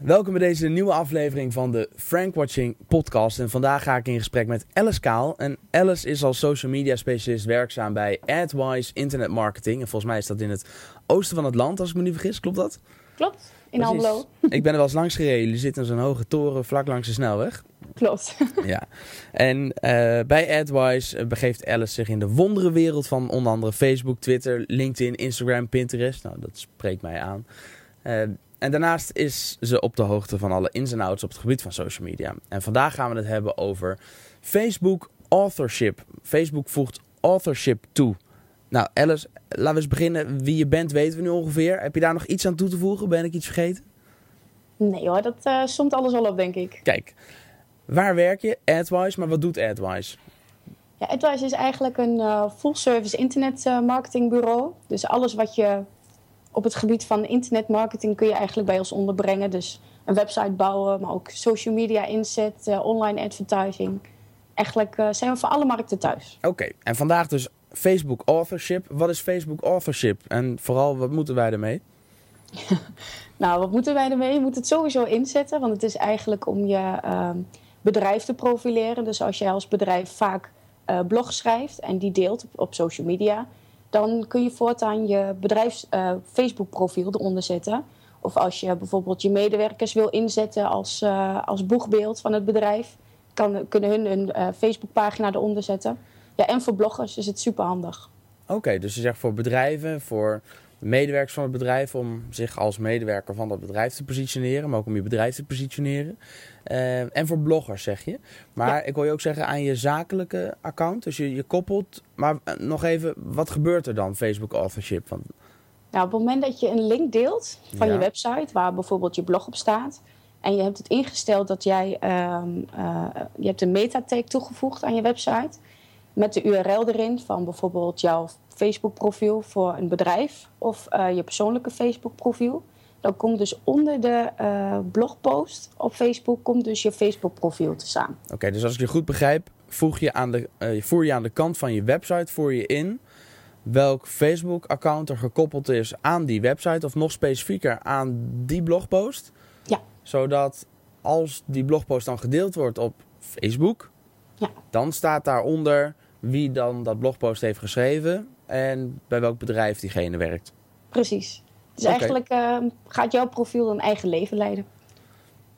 Welkom bij deze nieuwe aflevering van de Frank Watching podcast. En vandaag ga ik in gesprek met Alice Kaal. En Alice is als social media specialist werkzaam bij AdWise Internet Marketing. En volgens mij is dat in het oosten van het land, als ik me niet vergis. Klopt dat? Klopt, in. Almelo. Ik ben er wel eens langs gereden. Jullie zitten in zo'n hoge toren vlak langs de snelweg. Klopt. Ja. En eh, bij AdWise eh, begeeft Alice zich in de wonderenwereld van onder andere Facebook, Twitter, LinkedIn, Instagram, Pinterest. Nou, dat spreekt mij aan. Eh, en daarnaast is ze op de hoogte van alle ins en outs op het gebied van social media. En vandaag gaan we het hebben over Facebook authorship. Facebook voegt authorship toe. Nou, Alice, laten we eens beginnen. Wie je bent, weten we nu ongeveer. Heb je daar nog iets aan toe te voegen? Ben ik iets vergeten? Nee hoor, dat eh somt alles al op, denk ik. Kijk, waar werk je? AdWise, maar wat doet AdWise? Ja, AdWise is eigenlijk een eh, full-service internet eh, marketingbureau. Dus alles wat je op het gebied van internetmarketing kun je eigenlijk bij ons onderbrengen. Dus een website bouwen, maar ook social media inzet, eh, online advertising. Eigenlijk eh, zijn we voor alle markten thuis. Oké, en vandaag dus Facebook authorship. Wat is Facebook authorship? En vooral, wat moeten wij ermee? Nou, wat moeten wij ermee? Je moet het sowieso inzetten, want het is eigenlijk om je ehm, bedrijf te profileren. Dus als jij als bedrijf vaak eh blogs schrijft en die deelt op, op social media, dan kun je voortaan je bedrijfs eh, Facebook-profiel eronder zetten. Of als je bijvoorbeeld je medewerkers wil inzetten als, eh, als boegbeeld van het bedrijf, kan, kunnen hun een eh, Facebook-pagina eronder zetten. Ja, en voor bloggers is het super handig. Oké, dus je zegt voor bedrijven, voor medewerkers van het bedrijf, om zich als medewerker van dat bedrijf te positioneren, maar ook om je bedrijf te positioneren. Eh, en voor bloggers, zeg je. Maar Ja. ik wil je ook zeggen aan je zakelijke account. Dus je, je koppelt. Maar eh, nog even, wat gebeurt er dan, Facebook authorship? Want, Nou, op het moment dat je een link deelt van Ja. je website, waar bijvoorbeeld je blog op staat, en je hebt het ingesteld dat jij, ehm, eh, je hebt een meta-tag toegevoegd aan je website, met de URL erin van bijvoorbeeld jouw Facebook-profiel voor een bedrijf of eh, je persoonlijke Facebook-profiel. Dan komt dus onder de eh, blogpost op Facebook komt dus je Facebook-profiel te staan. Oké, dus als ik je goed begrijp, voeg je aan de, eh, voer je aan de kant van je website voer je in welk Facebook-account er gekoppeld is aan die website, of nog specifieker aan die blogpost. Ja. Zodat als die blogpost dan gedeeld wordt op Facebook, Ja. dan staat daaronder wie dan dat blogpost heeft geschreven en bij welk bedrijf diegene werkt. Precies. Dus eigenlijk eh, gaat jouw profiel een eigen leven leiden.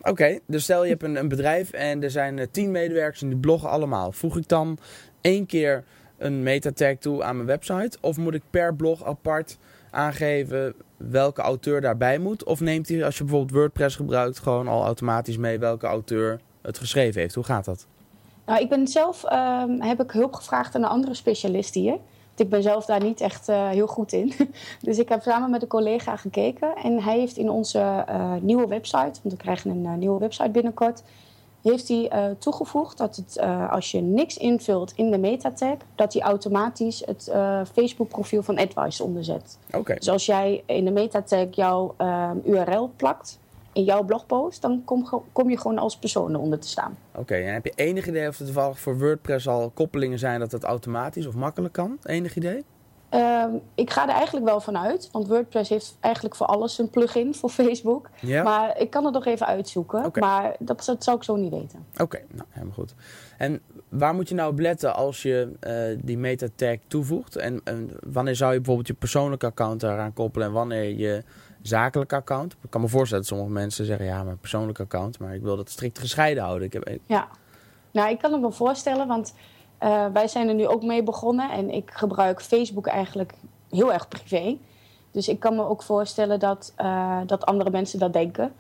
Oké, dus stel je hebt een, een bedrijf en er zijn eh, tien medewerkers en die bloggen allemaal. Voeg ik dan één keer een metatag toe aan mijn website? Of moet ik per blog apart aangeven welke auteur daarbij moet? Of neemt hij, als je bijvoorbeeld WordPress gebruikt, gewoon al automatisch mee welke auteur het geschreven heeft? Hoe gaat dat? Nou, ik ben zelf, ehm, heb ik hulp gevraagd aan een andere specialist hier. Ik ben zelf daar niet echt eh, heel goed in. dus ik heb samen met een collega gekeken. En hij heeft in onze eh, nieuwe website, want we krijgen een eh, nieuwe website binnenkort... heeft hij toegevoegd dat het, als je niks invult in de metatag... dat hij automatisch het Facebook-profiel van AdWise onderzet. Oké, Dus als jij in de metatag jouw URL plakt in jouw blogpost... dan kom, kom je gewoon als persoon eronder te staan. oké. En heb je enig idee of er toevallig voor WordPress al koppelingen zijn dat het automatisch of makkelijk kan? Enig idee? Ehm, ik ga er eigenlijk wel van uit, want WordPress heeft eigenlijk voor alles een plugin voor Facebook. Ja? Maar ik kan het nog even uitzoeken, maar dat, dat zou ik zo niet weten. Oké, nou helemaal goed. En waar moet je nou op letten als je eh, die metatag toevoegt? En, en wanneer zou je bijvoorbeeld je persoonlijke account daaraan koppelen en wanneer je zakelijke account? Ik kan me voorstellen dat sommige mensen zeggen, ja, mijn persoonlijke account, maar ik wil dat strikt gescheiden houden. Ik heb, Ja, nou ik kan het me voorstellen, want eh, wij zijn er nu ook mee begonnen en ik gebruik Facebook eigenlijk heel erg privé. Dus ik kan me ook voorstellen dat, eh, dat andere mensen dat denken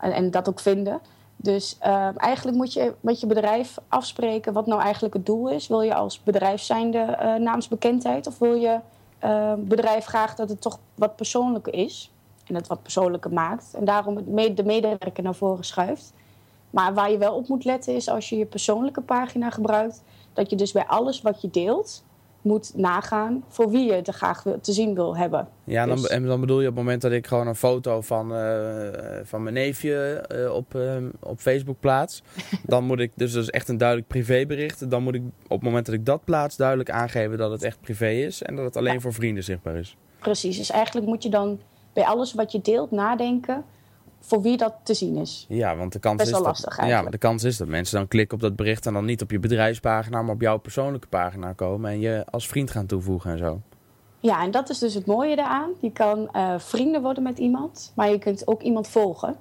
en, en dat ook vinden. Dus eh, eigenlijk moet je met je bedrijf afspreken wat nou eigenlijk het doel is. Wil je als bedrijf zijnde naamsbekendheid of wil je bedrijf graag dat het toch wat persoonlijker is en het wat persoonlijker maakt en daarom de medewerker naar voren schuift. Maar waar je wel op moet letten is als je je persoonlijke pagina gebruikt, dat je dus bij alles wat je deelt moet nagaan voor wie je het graag te zien wil hebben. ja, dan, Dus- en dan bedoel je op het moment dat ik gewoon een foto van, eh, van mijn neefje eh, op, eh, op Facebook plaats, dan moet ik, dus dat is echt een duidelijk privébericht, dan moet ik op het moment dat ik dat plaats duidelijk aangeven dat het echt privé is en dat het alleen Ja. voor vrienden zichtbaar is. Precies, dus eigenlijk moet je dan bij alles wat je deelt nadenken voor wie dat te zien is. Ja, want de kans, Best is wel dat, lastig ja, maar de kans is dat mensen dan klikken op dat bericht en dan niet op je bedrijfspagina, maar op jouw persoonlijke pagina komen en je als vriend gaan toevoegen en zo. Ja, en dat is dus het mooie daaraan. Je kan eh, vrienden worden met iemand, maar je kunt ook iemand volgen.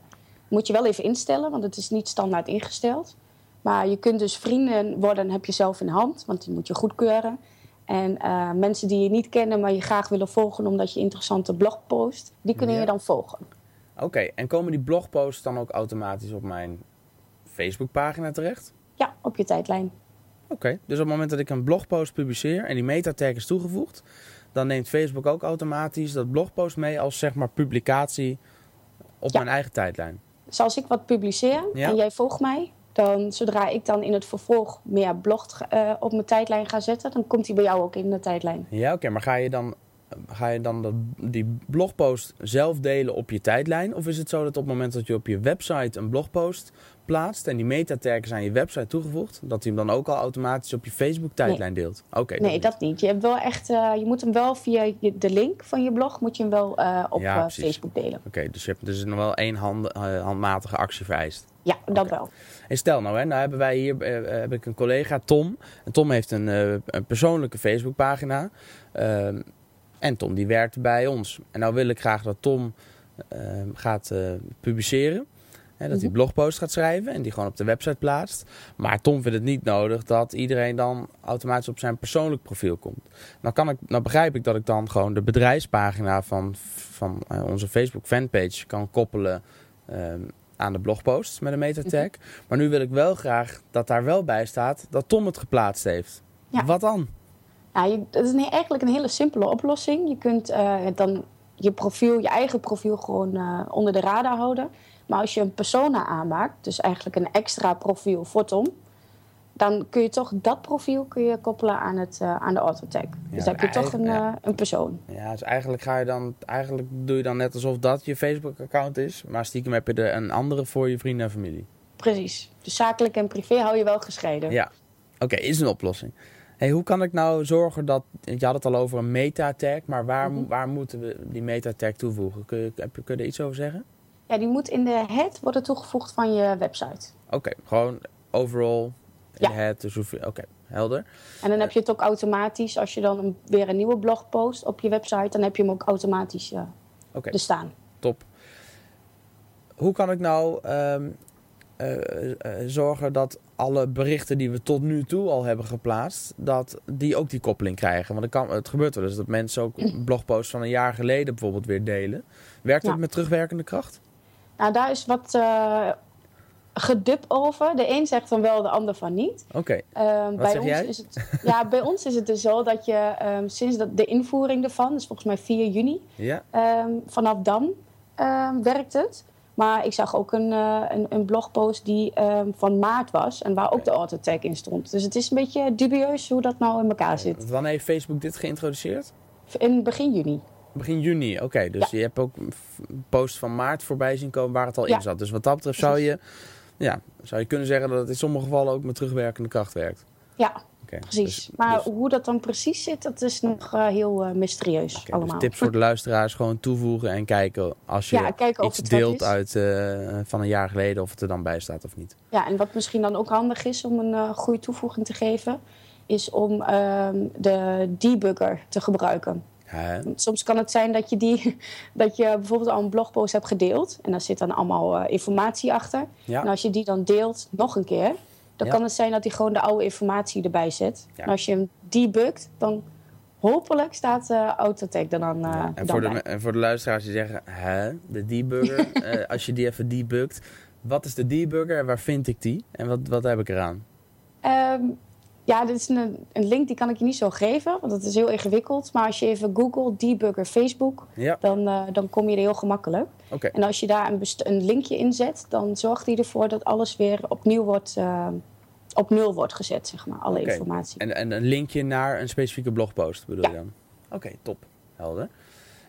Moet je wel even instellen, want het is niet standaard ingesteld. Maar je kunt dus vrienden worden, heb je zelf in hand, want die moet je goedkeuren. En eh, mensen die je niet kennen, maar je graag willen volgen omdat je interessante blog post, die kunnen Ja. je dan volgen. Oké, en komen die blogposts dan ook automatisch op mijn Facebookpagina terecht? Ja, op je tijdlijn. Oké, dus op het moment dat ik een blogpost publiceer en die metatag is toegevoegd, dan neemt Facebook ook automatisch dat blogpost mee als zeg maar publicatie op Ja. mijn eigen tijdlijn. Dus als ik wat publiceer Ja. en jij volgt mij, dan zodra ik dan in het vervolg meer blog eh, op mijn tijdlijn ga zetten, dan komt die bij jou ook in de tijdlijn. Ja, oké, maar ga je dan, ga je dan dat, die blogpost zelf delen op je tijdlijn? Of is het zo dat op het moment dat je op je website een blogpost plaatst en die metatag is aan je website toegevoegd, dat hij hem dan ook al automatisch op je Facebook tijdlijn deelt? Oké, nee, niet. dat niet. Je, hebt wel echt, eh, je moet hem wel via je- de link van je blog moet je hem wel eh, op Ja, eh. Facebook delen. Oké, dus je hebt dus nog wel één hand, handmatige actie vereist. Ja, dat wel. Hey, stel nou, hè, nou hebben wij hier heb ik een collega, Tom. En Tom heeft een, een persoonlijke Facebookpagina. Ehm, en Tom die werkt bij ons. En nou wil ik graag dat Tom ehm, gaat publiceren. Hè, dat hij Mhm. blogpost gaat schrijven en die gewoon op de website plaatst. Maar Tom vindt het niet nodig dat iedereen dan automatisch op zijn persoonlijk profiel komt. Nou, kan ik, nou begrijp ik dat ik dan gewoon de bedrijfspagina van, van eh, onze Facebook fanpage kan koppelen ehm, aan de blogpost met een metatag. Maar nu wil ik wel graag dat daar wel bij staat dat Tom het geplaatst heeft. Ja. Wat dan? Je, het is eigenlijk een hele simpele oplossing. Je kunt eh, dan je profiel, je eigen profiel gewoon eh, onder de radar houden. Maar als je een persona aanmaakt, dus eigenlijk een extra profiel voor Tom, dan kun je toch dat profiel kun je koppelen aan, het, eh, aan de autotag. dus dan heb je toch een, ja. eh, een persoon. Ja, dus eigenlijk, ga je dan, eigenlijk doe je dan net alsof dat je Facebook-account is. Maar stiekem heb je er een andere voor je vrienden en familie. Precies. Dus zakelijk en privé hou je wel gescheiden. Ja, oké, is een oplossing. Hey, hoe kan ik nou zorgen dat, je had het al over een meta-tag, maar waar, Mhm. waar moeten we die meta-tag toevoegen? Kun je, heb, je- kun je er iets over zeggen? Ja, die moet in de head worden toegevoegd van je website. Oké, gewoon overall, in Ja. de head, dus oké, helder. En dan heb je het ook automatisch, als je dan een- weer een nieuwe blog post op je website, dan heb je hem ook automatisch er staan. Top. Hoe kan ik nou ehm, eh, eh, zorgen dat alle berichten die we tot nu toe al hebben geplaatst, dat die ook die koppeling krijgen? Want het, kan, het gebeurt wel eens dat mensen ook blogposts van een jaar geleden bijvoorbeeld weer delen. Werkt Ja. het met terugwerkende kracht? Nou, daar is wat eh gedub over. De een zegt dan wel, de ander van niet. Oké, Ehm, bij ons jij? Is het, ja, bij ons is het dus zo dat je ehm, sinds dat de invoering ervan, dus volgens mij 4 juni, ja. ehm, vanaf dan werkt het. Maar ik zag ook een, eh, een, een blogpost die ehm, van maart was en waar ook de autotag in stond. Dus het is een beetje dubieus hoe dat nou in elkaar zit. Wanneer heeft Facebook dit geïntroduceerd? In begin juni. Begin juni, oké. dus je hebt ook een post van maart voorbij zien komen waar het al Ja. in zat. Dus wat dat betreft zou je, ja, zou je kunnen zeggen dat het in sommige gevallen ook met terugwerkende kracht werkt. Ja, Oké, precies. dus- maar dus- hoe dat dan precies zit, dat is nog eh, heel eh, mysterieus Oké, allemaal. Dus tips voor de luisteraars, gewoon toevoegen en kijken als je Ja, kijken iets deelt uit eh, van een jaar geleden of het er dan bij staat of niet. Ja, en wat misschien dan ook handig is om een goede toevoeging te geven, is om ehm, de debugger te gebruiken. Soms kan het zijn dat je, die, dat je bijvoorbeeld al een blogpost hebt gedeeld en daar zit dan allemaal informatie achter. Ja. En als je die dan deelt nog een keer, dan Ja. kan het zijn dat hij gewoon de oude informatie erbij zet. Ja. En als je hem debugt, dan hopelijk staat de autotag er dan, eh Ja, en, voor de, en voor de luisteraars die zeggen, hè, de debugger, eh, als je die even debugt, wat is de debugger en waar vind ik die en wat, wat heb ik eraan? Ehm, ja, dit is een, een link die kan ik je niet zo geven, want het is heel ingewikkeld. Maar als je even googelt debugger Facebook, Ja, dan, eh, dan kom je er heel gemakkelijk. oké. En als je daar een, een linkje in zet, dan zorgt hij ervoor dat alles weer opnieuw wordt, eh, op nul wordt gezet, zeg maar, alle informatie. En, en een linkje naar een specifieke blogpost bedoel Ja. je dan? Oké, top. Helder.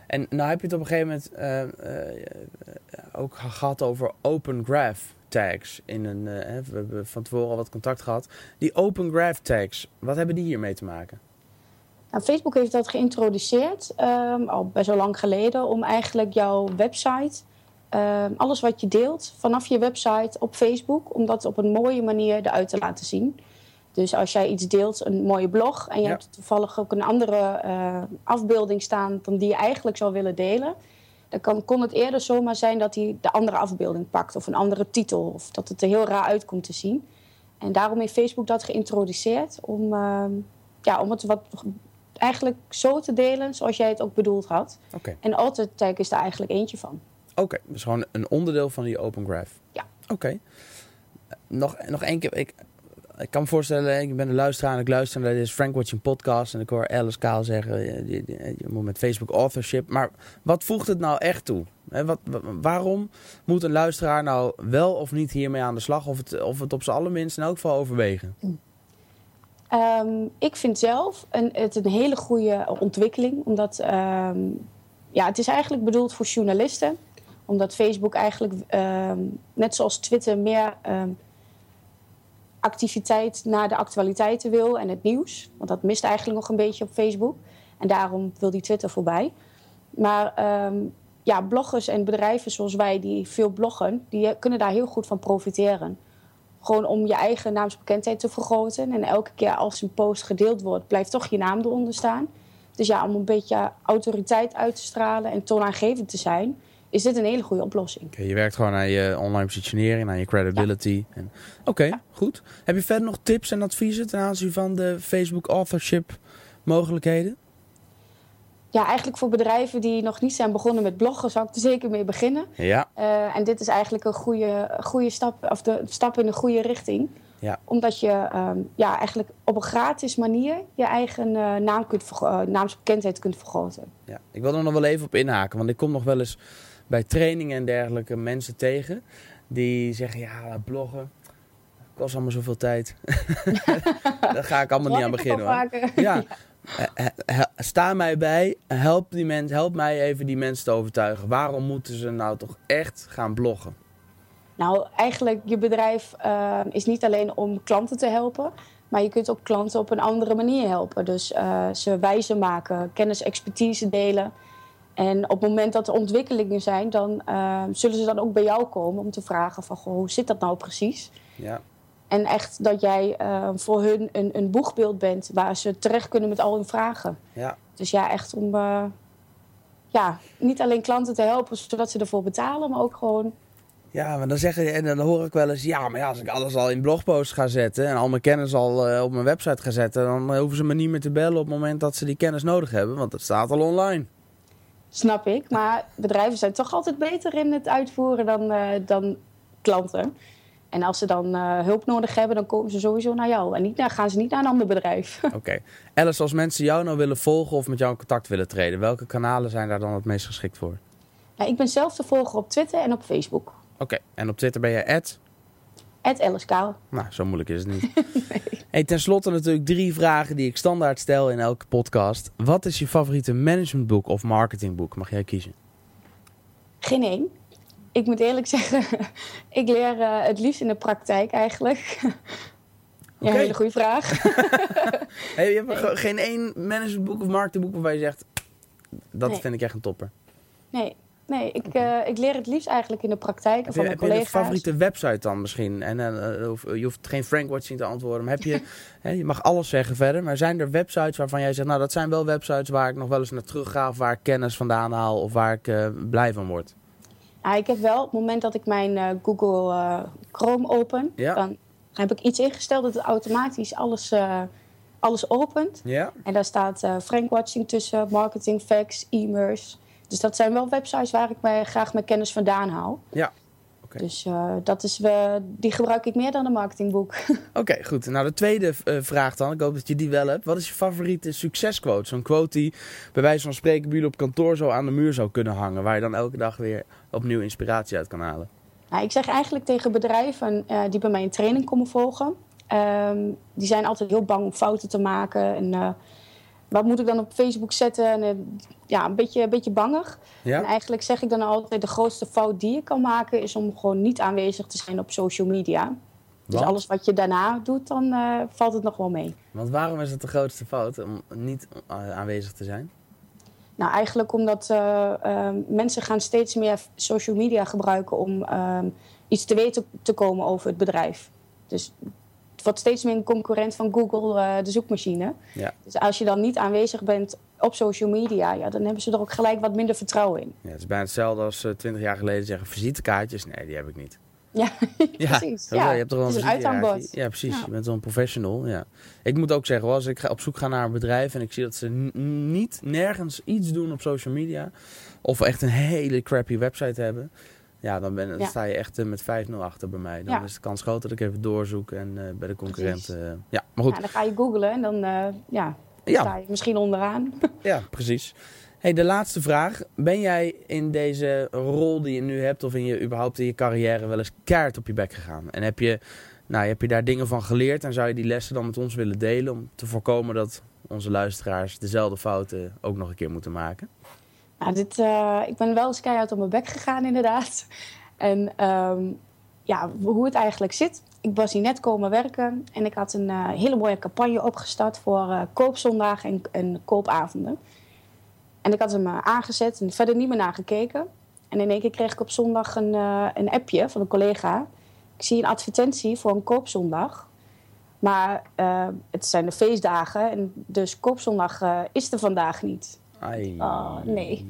En nou heb je het op een gegeven moment eh, ook ge- gehad over open graph tags. In een, hè, we hebben van tevoren al wat contact gehad. Die open graph tags, wat hebben die hiermee te maken? Nou, Facebook heeft dat geïntroduceerd, ehm, al best wel lang geleden, om eigenlijk jouw website ehm, alles wat je deelt vanaf je website op Facebook, om dat op een mooie manier eruit te laten zien. Dus als jij iets deelt, een mooie blog, en je Ja. hebt toevallig ook een andere eh, afbeelding staan dan die je eigenlijk zou willen delen, kan, kon het eerder zomaar zijn dat hij de andere afbeelding pakt of een andere titel, of dat het er heel raar uit komt te zien. En daarom heeft Facebook dat geïntroduceerd om, ehm, ja, om het wat eigenlijk zo te delen zoals jij het ook bedoeld had. Oké, En AutoTag is daar eigenlijk eentje van. oké. dus gewoon een onderdeel van die Open Graph. Ja. Oké. Nog, nog één keer. Ik, ik kan me voorstellen, ik ben een luisteraar en ik luister naar deze Frank Watching podcast. En ik hoor Alice Kaal zeggen, je, je moet met Facebook authorship. Maar wat voegt het nou echt toe? Hè, wat, wa- waarom moet een luisteraar nou wel of niet hiermee aan de slag? Of het, of het op zijn allerminst in elk geval overwegen? Ehm, ik vind zelf een, het een hele goede ontwikkeling. Omdat ehm, ja, het is eigenlijk bedoeld voor journalisten. Omdat Facebook eigenlijk, ehm, net zoals Twitter, meer activiteit naar de actualiteiten wil en het nieuws. Want dat mist eigenlijk nog een beetje op Facebook. En daarom wil die Twitter voorbij. Maar ehm, ja, bloggers en bedrijven zoals wij die veel bloggen, die kunnen daar heel goed van profiteren. Gewoon om je eigen naamsbekendheid te vergroten. En elke keer als een post gedeeld wordt, blijft toch je naam eronder staan. Dus ja, om een beetje autoriteit uit te stralen en toonaangevend te zijn, is dit een hele goede oplossing. Oké, je werkt gewoon aan je online positionering, aan je credibility. Oké, goed. Heb je verder nog tips en adviezen ten aanzien van de Facebook authorship mogelijkheden? Ja, eigenlijk voor bedrijven die nog niet zijn begonnen met bloggen, zou ik er zeker mee beginnen. Ja. Eh, en dit is eigenlijk een goede, goede stap, of de stap in de goede richting. Ja. Omdat je ehm, ja, eigenlijk op een gratis manier je eigen eh, naam kunt eh, naamsbekendheid kunt vergroten. Ja, ik wil er nog wel even op inhaken, want ik kom nog wel eens bij trainingen en dergelijke mensen tegen die zeggen: Ja, bloggen kost allemaal zoveel tijd. Daar ga ik allemaal niet aan beginnen. Hoor. Ja, sta mij bij, help, die mens, help mij even die mensen te overtuigen. Waarom moeten ze nou toch echt gaan bloggen? Nou, eigenlijk je bedrijf eh, is niet alleen om klanten te helpen, maar je kunt ook klanten op een andere manier helpen. Dus eh, ze wijzer maken, kennis, expertise delen. En op het moment dat er ontwikkelingen zijn, dan eh, zullen ze dan ook bij jou komen om te vragen van goh, hoe zit dat nou precies? Ja, En echt dat jij eh, voor hun een, een boegbeeld bent waar ze terecht kunnen met al hun vragen. ja. Dus ja, echt om eh, ja, niet alleen klanten te helpen zodat ze ervoor betalen, maar ook gewoon Ja, maar dan zeggen en dan hoor ik wel eens, ja, maar ja, als ik alles al in blogposts ga zetten en al mijn kennis al eh, op mijn website ga zetten, dan eh, hoeven ze me niet meer te bellen op het moment dat ze die kennis nodig hebben, want het staat al online. Snap ik. Maar bedrijven zijn toch altijd beter in het uitvoeren dan, eh, dan klanten. En als ze dan eh, hulp nodig hebben, dan komen ze sowieso naar jou. En niet, dan gaan ze niet naar een ander bedrijf. Oké. Alice, als mensen jou nou willen volgen of met jou in contact willen treden, welke kanalen zijn daar dan het meest geschikt voor? Nou, ik ben zelf te volgen op Twitter en op Facebook. Oké, en op Twitter ben je at? Kaal. Nou, zo moeilijk is het niet. hey, ten slotte natuurlijk drie vragen die ik standaard stel in elke podcast. Wat is je favoriete managementboek of marketingboek? Mag jij kiezen? Geen één. Ik moet eerlijk zeggen, ik leer eh, het liefst in de praktijk eigenlijk. ja, Oké. hele goede vraag. Hey, je hebt ge- geen één managementboek of marketingboek waarbij je zegt, dat Nee. vind ik echt een topper. Nee, nee ik, eh, ik leer het liefst eigenlijk in de praktijk Heb van je, mijn heb je een collega's. favoriete website dan misschien? En, eh, eh, je hoeft geen Frankwatching te antwoorden. Maar heb je, hè, je mag alles zeggen verder. Maar zijn er websites waarvan jij zegt, nou dat zijn wel websites waar ik nog wel eens naar terug ga. Of waar ik kennis vandaan haal. Of waar ik blij van word. Ja, ik heb wel, op het moment dat ik mijn Google Chrome open, Ja. dan heb ik iets ingesteld dat het automatisch alles, alles opent. Ja? En daar staat eh Frankwatching tussen, marketing facts, e-mails. Dus dat zijn wel websites waar ik mij graag mijn kennis vandaan haal. Ja. Dus eh, dat is, we, die gebruik ik meer dan een marketingboek. Oké, goed. Nou, de tweede eh, vraag dan. Ik hoop dat je die wel hebt. Wat is je favoriete succesquote? Zo'n quote die bij wijze van spreken bij jullie op kantoor zo aan de muur zou kunnen hangen. Waar je dan elke dag weer opnieuw inspiratie uit kan halen. Nou, ik zeg eigenlijk tegen bedrijven eh, die bij mij een training komen volgen. ehm, die zijn altijd heel bang om fouten te maken. En eh, wat moet ik dan op Facebook zetten? En, eh, ja, een beetje, een beetje bangig. En eigenlijk zeg ik dan altijd: de grootste fout die je kan maken is om gewoon niet aanwezig te zijn op social media. Dus alles wat je daarna doet, dan eh, valt het nog wel mee. Want waarom is het de grootste fout om niet eh, aanwezig te zijn? Nou, eigenlijk omdat uh, uh, mensen gaan steeds meer social media gebruiken om uh, iets te weten te komen over het bedrijf. Dus wordt steeds meer een concurrent van Google, eh, de zoekmachine. Ja. Dus als je dan niet aanwezig bent op social media, ja, dan hebben ze er ook gelijk wat minder vertrouwen in. Ja, het is bijna hetzelfde als uh, twintig jaar geleden zeggen visitekaartjes. Nee, die heb ik niet. Ja, precies. Ja, je hebt toch wel een uithangbord. Ja, precies. Ja. Je bent wel een professional. Ja. Ik moet ook zeggen, als ik ga op zoek ga naar een bedrijf en ik zie dat ze niet nergens iets doen op social media, of echt een hele crappy website hebben, ja, dan, ben, dan Ja. sta je echt eh, met 5-0 achter bij mij. Dan Ja. is de kans groot dat ik even doorzoek en eh, bij de concurrenten. eh, ja, maar goed. Ja, dan ga je googlen en dan, ja, dan Ja. sta je misschien onderaan. Ja, precies. Hey, de laatste vraag. Ben jij in deze rol die je nu hebt, of in je, überhaupt in je carrière, wel eens keihard op je bek gegaan? En heb je, nou, heb je daar dingen van geleerd en zou je die lessen dan met ons willen delen om te voorkomen dat onze luisteraars dezelfde fouten ook nog een keer moeten maken? Nou, dit, eh, ik ben wel eens keihard op mijn bek gegaan, inderdaad. En ehm, ja, hoe het eigenlijk zit. Ik was hier net komen werken en ik had een eh, hele mooie campagne opgestart voor eh, koopzondagen en, en koopavonden. En ik had hem aangezet en verder niet meer naar gekeken. En in één keer kreeg ik op zondag een, een appje van een collega. Ik zie een advertentie voor een koopzondag. Maar het zijn de feestdagen en dus koopzondag is er vandaag niet. Ai. Oh, nee.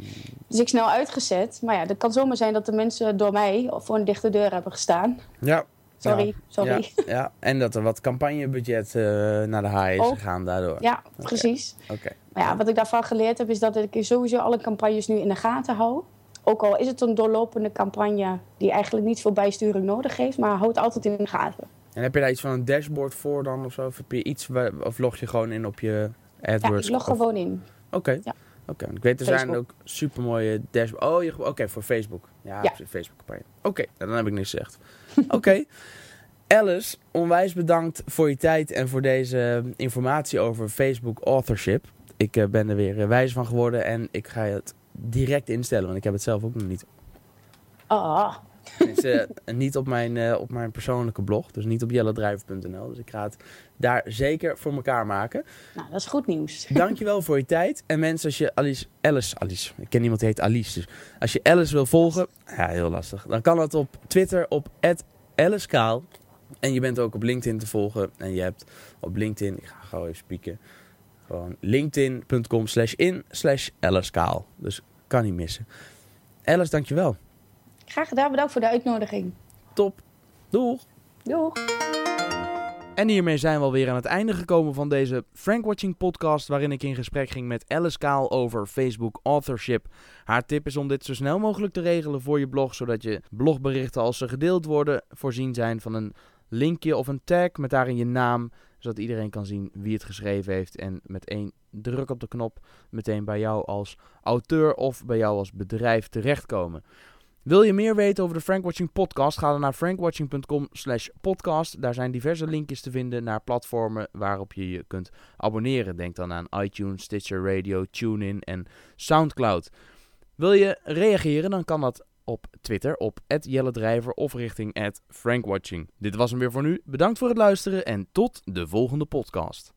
Dus ik snel uitgezet. Maar ja, het kan zomaar zijn dat de mensen door mij voor een dichte deur hebben gestaan. Ja. Sorry, Ja. sorry. Ja, ja, en dat er wat campagnebudget eh, naar de haai is Ook. gegaan daardoor. Ja, precies. Oké. Maar ja, wat ik daarvan geleerd heb, is dat ik sowieso alle campagnes nu in de gaten hou. Ook al is het een doorlopende campagne die eigenlijk niet veel bijsturing nodig heeft, maar houd het altijd in de gaten. En heb je daar iets van een dashboard voor dan of zo? Of, heb je iets of log je gewoon in op je Ja, AdWords? ik log of- gewoon in. Oké. Ja. Oké, ik weet er zijn ook super mooie dashboards. Oh, oké, voor Facebook. Ja, Ja. Facebook campagne. Oké, dan heb ik niks gezegd. Oké. Alice, onwijs bedankt voor je tijd en voor deze informatie over Facebook authorship. Ik eh, ben er weer eh, wijs van geworden en ik ga het direct instellen, want ik heb het zelf ook nog niet. Ah, Eh, niet op mijn, eh, op mijn persoonlijke blog, dus niet op jellendrijver.nl. Dus ik ga het daar zeker voor elkaar maken. nou, dat is goed nieuws. Dankjewel voor je tijd. En mensen, als je Alice, Alice, Alice, ik ken iemand die heet Alice. Dus als je Alice wil volgen, ja, heel lastig. Dan kan dat op Twitter op @alice_kaal. En je bent ook op LinkedIn te volgen. En je hebt op LinkedIn, ik ga gewoon even spieken. Gewoon linkedin.com slash in slash Alice Kaal. Dus kan niet missen. Alice, dankjewel. Graag gedaan, bedankt voor de uitnodiging. Top. Doeg. Doeg! En hiermee zijn we alweer aan het einde gekomen van deze Frankwatching podcast, waarin ik in gesprek ging met Alice Kaal over Facebook authorship. Haar tip is om dit zo snel mogelijk te regelen voor je blog, zodat je blogberichten als ze gedeeld worden voorzien zijn van een linkje of een tag met daarin je naam, zodat iedereen kan zien wie het geschreven heeft en met één druk op de knop meteen bij jou als auteur of bij jou als bedrijf terechtkomen. Wil je meer weten over de Frankwatching podcast? Ga dan naar frankwatching.com slash podcast. Daar zijn diverse linkjes te vinden naar platformen waarop je je kunt abonneren. Denk dan aan iTunes, Stitcher Radio, TuneIn en Soundcloud. Wil je reageren? Dan kan dat op Twitter op @jelledrijver of richting @frankwatching. Dit was hem weer voor nu. Bedankt voor het luisteren en tot de volgende podcast.